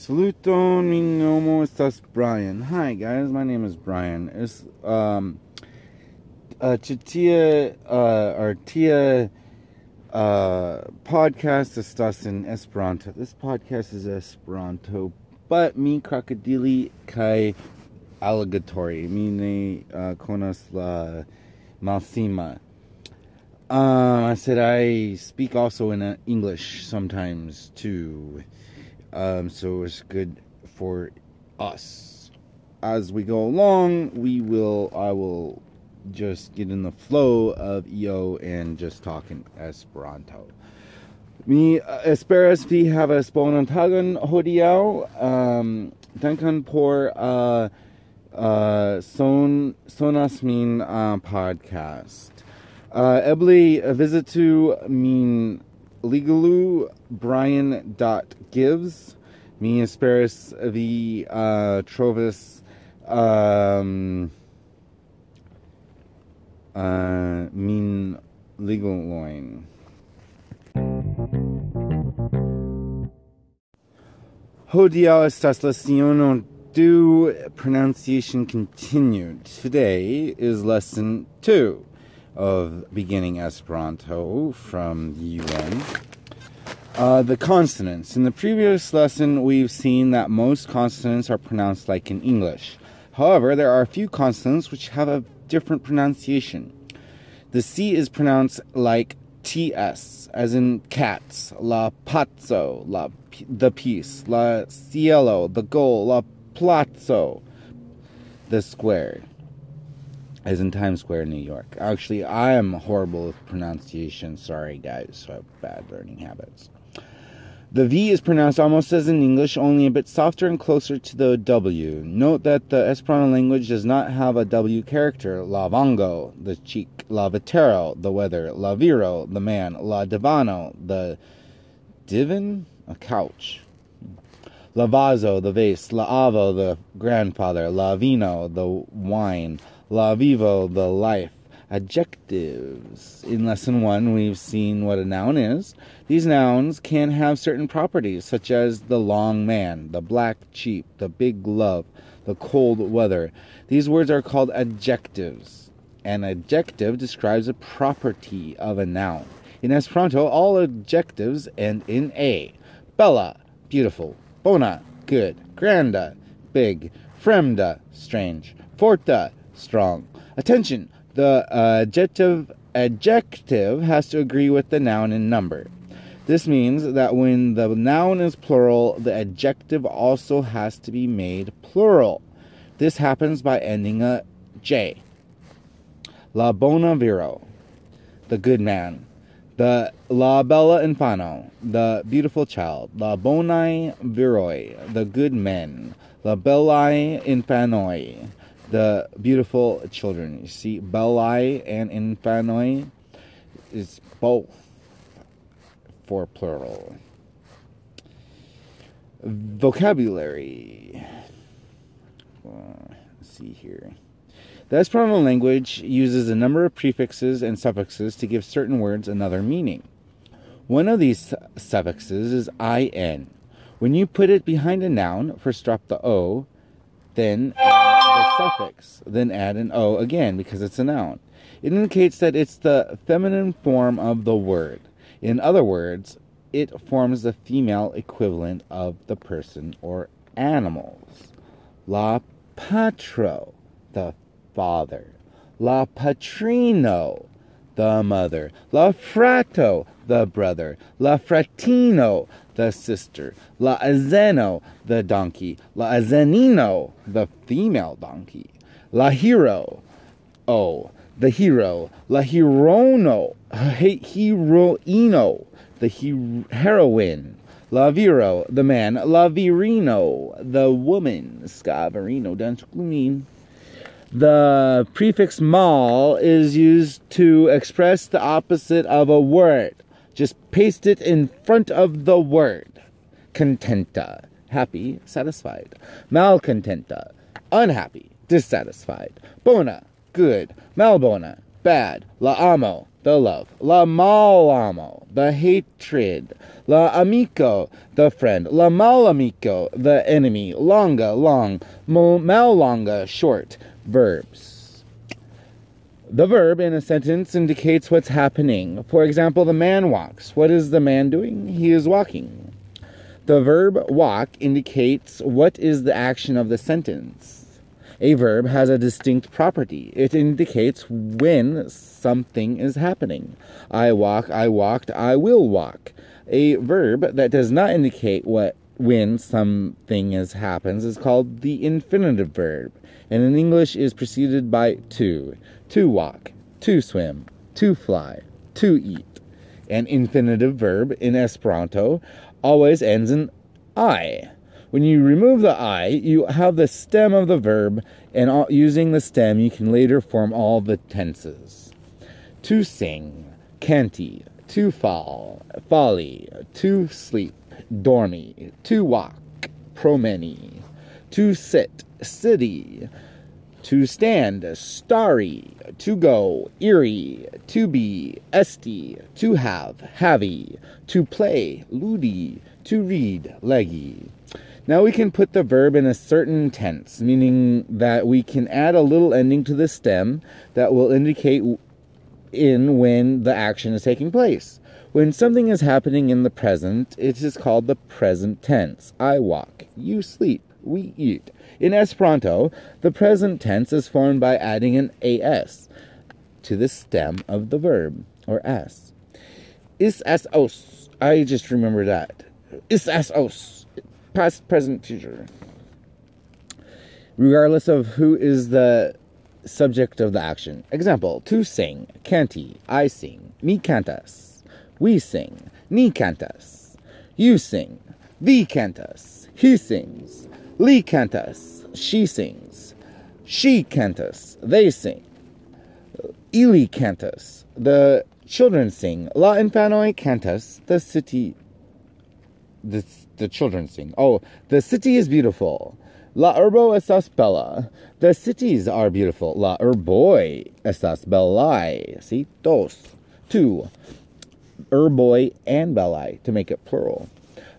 Saluto, mi nomo estas Brian. Hi guys, my name is Brian. Es um uh chitia uh or tia uh podcast estas in Esperanto. This podcast is Esperanto, but mi crocodili kai alligatori. Mi ne uh, la malsima. Um, I said I speak also in uh, English sometimes too. Um, so it's good for us. As we go along, we will, I will just get in the flow of EO and just talking Esperanto. Mi uh, esperas vi havas bonan tagon hodiaŭ. Um, dankon por uh, uh, son sonas min uh, podcast. Uh, eble vizitu min legalu brian.gives mi esperas vi uh, trovis um, uh, min legaloin. Hodiaŭ estas leciono do pronunciation continued. Today is lesson two of beginning Esperanto from the UN. Uh, the consonants. In the previous lesson, we've seen that most consonants are pronounced like in English. However, there are a few consonants which have a different pronunciation. The C is pronounced like TS, as in cats, la pazzo, la the piece, la cielo, the goal, la Plazzo, the square, as in Times Square, New York. Actually, I am horrible with pronunciation. Sorry, guys, I have bad learning habits. The V is pronounced almost as in English, only a bit softer and closer to the W. Note that the Esperanto language does not have a W character. La vango, the cheek. La vetero, the weather. La viro, the man. La divano, the divan, a couch. Lavazo, the vase, La Avo, the grandfather, La Vino, the wine, La Vivo, the life. Adjectives. In lesson one, we've seen what a noun is. These nouns can have certain properties, such as the long man, the black sheep, the big love, the cold weather. These words are called adjectives. An adjective describes a property of a noun. In Esperanto, all adjectives end in a. Bella, beautiful. Bona, good. Granda, big. Fremda, strange. Forta, strong. Attention, the uh, adjective adjective has to agree with the noun in number. This means that when the noun is plural, the adjective also has to be made plural. This happens by ending a J. La bona viro, the good man. The La Bella Infano, the beautiful child. La Bonai Viroi, the good men. La Bellae Infanoi, the beautiful children. You see, Bellae and Infanoi is both for plural. Vocabulary. Uh, see here. The Esperanto language uses a number of prefixes and suffixes to give certain words another meaning. One of these suffixes is in. When you put it behind a noun, first drop the o, then the suffix, then add an o again because it's a noun. It indicates that it's the feminine form of the word. In other words, it forms the female equivalent of the person or animals. La patro, the father. La patrino, the mother. La frato, the brother. La fratino, the sister. La azeno, the donkey. La azenino, the female donkey. La hero, oh, the hero. La heroino, heroino, the he- heroine. La viro, the man. La virino, the woman. Scavarino, dance the prefix mal is used to express the opposite of a word. Just paste it in front of the word. Contenta, happy, satisfied. Malcontenta, unhappy, dissatisfied. Bona, good. Malbona, bad. La amo, the love. La malamo, the hatred. La amico, the friend. La malamico, the enemy. Longa, long. Mal longa, short. Verbs. The verb in a sentence indicates what's happening. For example, the man walks. What is the man doing? He is walking. The verb walk indicates what is the action of the sentence. A verb has a distinct property. It indicates when something is happening. I walk, I walked, I will walk. A verb that does not indicate what when something is happens is called the infinitive verb, and in English is preceded by to. To walk, to swim, to fly, to eat. An infinitive verb in Esperanto always ends in I. When you remove the I, you have the stem of the verb, and all, using the stem, you can later form all the tenses. To sing, canti, to fall, folly, to sleep, dormi, to walk, promeni, to sit, city, to stand, starry, to go, eerie, to be, esti, to have, havi, to play, ludi, to read, leggy. Now we can put the verb in a certain tense, meaning that we can add a little ending to the stem that will indicate in when the action is taking place. When something is happening in the present, it is called the present tense. I walk, you sleep, we eat. In Esperanto, the present tense is formed by adding an as to the stem of the verb, or s. Is as os. I just remember that. Is as os past, present, future. Regardless of who is the subject of the action. Example, to sing, canti, I sing, me cantas, we sing, ni cantas, you sing, vi cantas, he sings, li cantas, she sings, she cantas, they sing, ili cantas, the children sing, la infanoi cantas, the city, the the children sing. Oh, the city is beautiful. La urbo estas bella. The cities are beautiful. La urboi estas bellae. See? Dos. Two. Urboi and bellae to make it plural.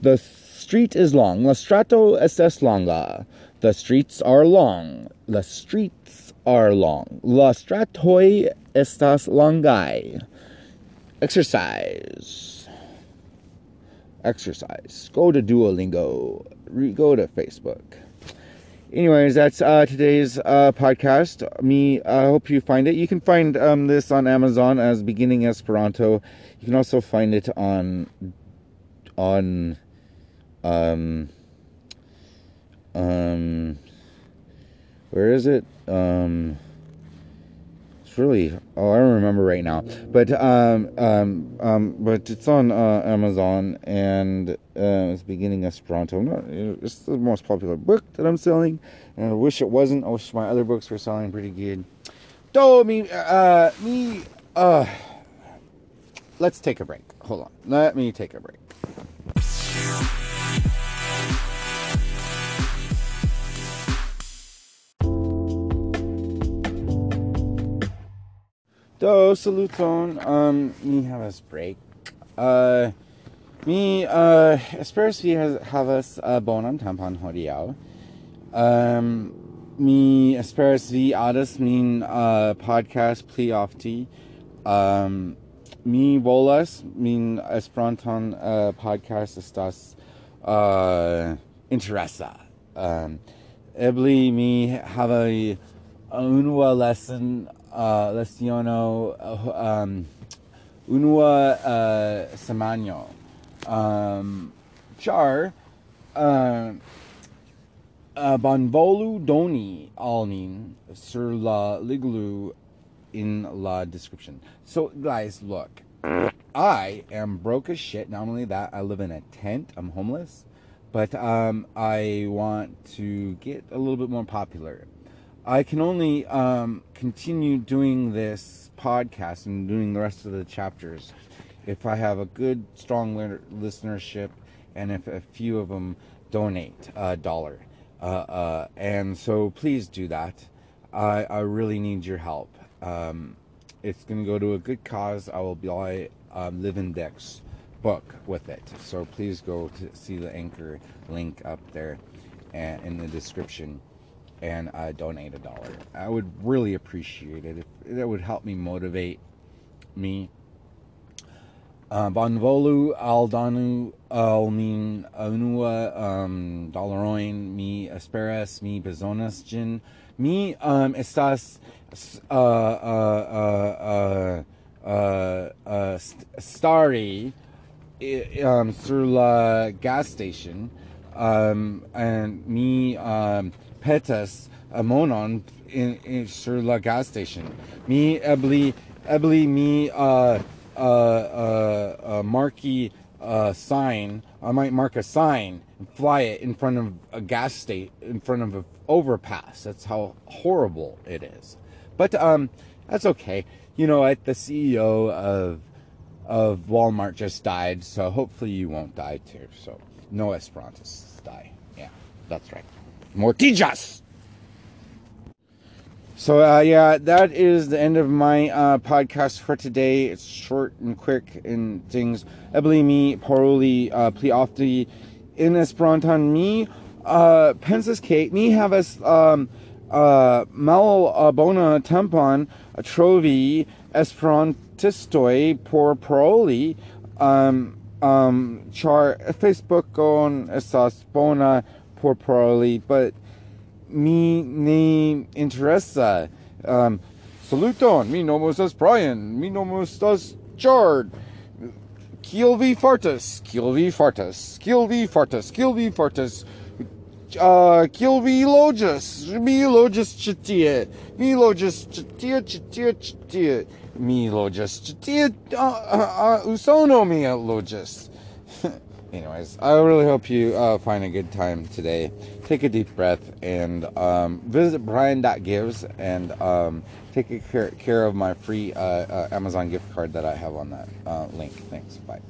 The street is long. La strato estas longa. The streets are long. The streets are long. La stratoi estas longai. Exercise exercise. Go to Duolingo. Re- go to Facebook. Anyways, that's uh, today's uh, podcast. Me, I hope you find it. You can find um, this on Amazon as Beginning Esperanto. You can also find it on on um um where is it um really oh I don't remember right now, but um um um but it's on uh, Amazon and uh, it's beginning Esperanto. Not, it's the most popular book that I'm selling, and I wish it wasn't. I wish my other books were selling pretty good. Though me uh me uh let's take a break. Hold on. Let me take a break. Do, saluton. Um, mi havas break. Uh, mi, uh, esperas vi havas uh, bonan tampon hodiaŭ. Um, mi esperas vi adas min uh, podcast pli ofte. Um, mi volas min Esperanton uh, podcast estas uh, interesa. Um, eble mi havas unua lesson uh, leciono uh, um, unua uh, semano. Um, char uh, uh, bonvolu doni alnin sur la liglu in la description. So, guys, look. I am broke as shit. Not only that, I live in a tent. I'm homeless. But um, I want to get a little bit more popular. I can only um, continue doing this podcast and doing the rest of the chapters if I have a good, strong listenership and if a few of them donate a dollar. Uh, uh, and so please do that. I, I really need your help. Um, it's going to go to a good cause. I will buy um, Living Dex book with it. So please go to see the anchor link up there and in the description and uh, donate a dollar. I would really appreciate it. That would help me motivate me. Uh, Bonvolu aldanu almin unua um dolaroin mi esperas mi bezonas gin mi um estas uh uh uh stari um sur la gas station um and mi um petas monon in, in sur la gas station mi ebli ebli mi uh uh, uh, uh, marquee uh, sign. I might mark a sign and fly it in front of a gas state in front of an overpass. That's how horrible it is. But um, that's okay. You know what? The CEO of of Walmart just died, so hopefully you won't die too. So no Esperantists die. Yeah, that's right. Mortijas. So uh, yeah, that is the end of my uh, podcast for today. It's short and quick and things. Ebli mi paroli uh, pli ofti in Esperanton mi uh, pensas ke mi havas um, uh, mal uh, bona tempon trovi esperantistoi por paroli um, um, char Facebook on estas bona properly, but mi ne interesa. Um, saluton, mi nomo estas Brian, mi nomo estas Chard. Kiel vi fartas, kiel vi fartas, kiel vi fartas, kiel vi fartas. Uh, kiel vi loĝas, mi loĝas ĉi tie, mi loĝas ĉi tie, ĉi tie, ĉi tie. Mi loĝas ĉi tie, uh, uh, uh, Usono mi loĝas. Anyways, I really hope you uh, find a good time today. Take a deep breath and um, visit Brian.gives and um, take care, care of my free uh, uh, Amazon gift card that I have on that uh, link. Thanks. Bye.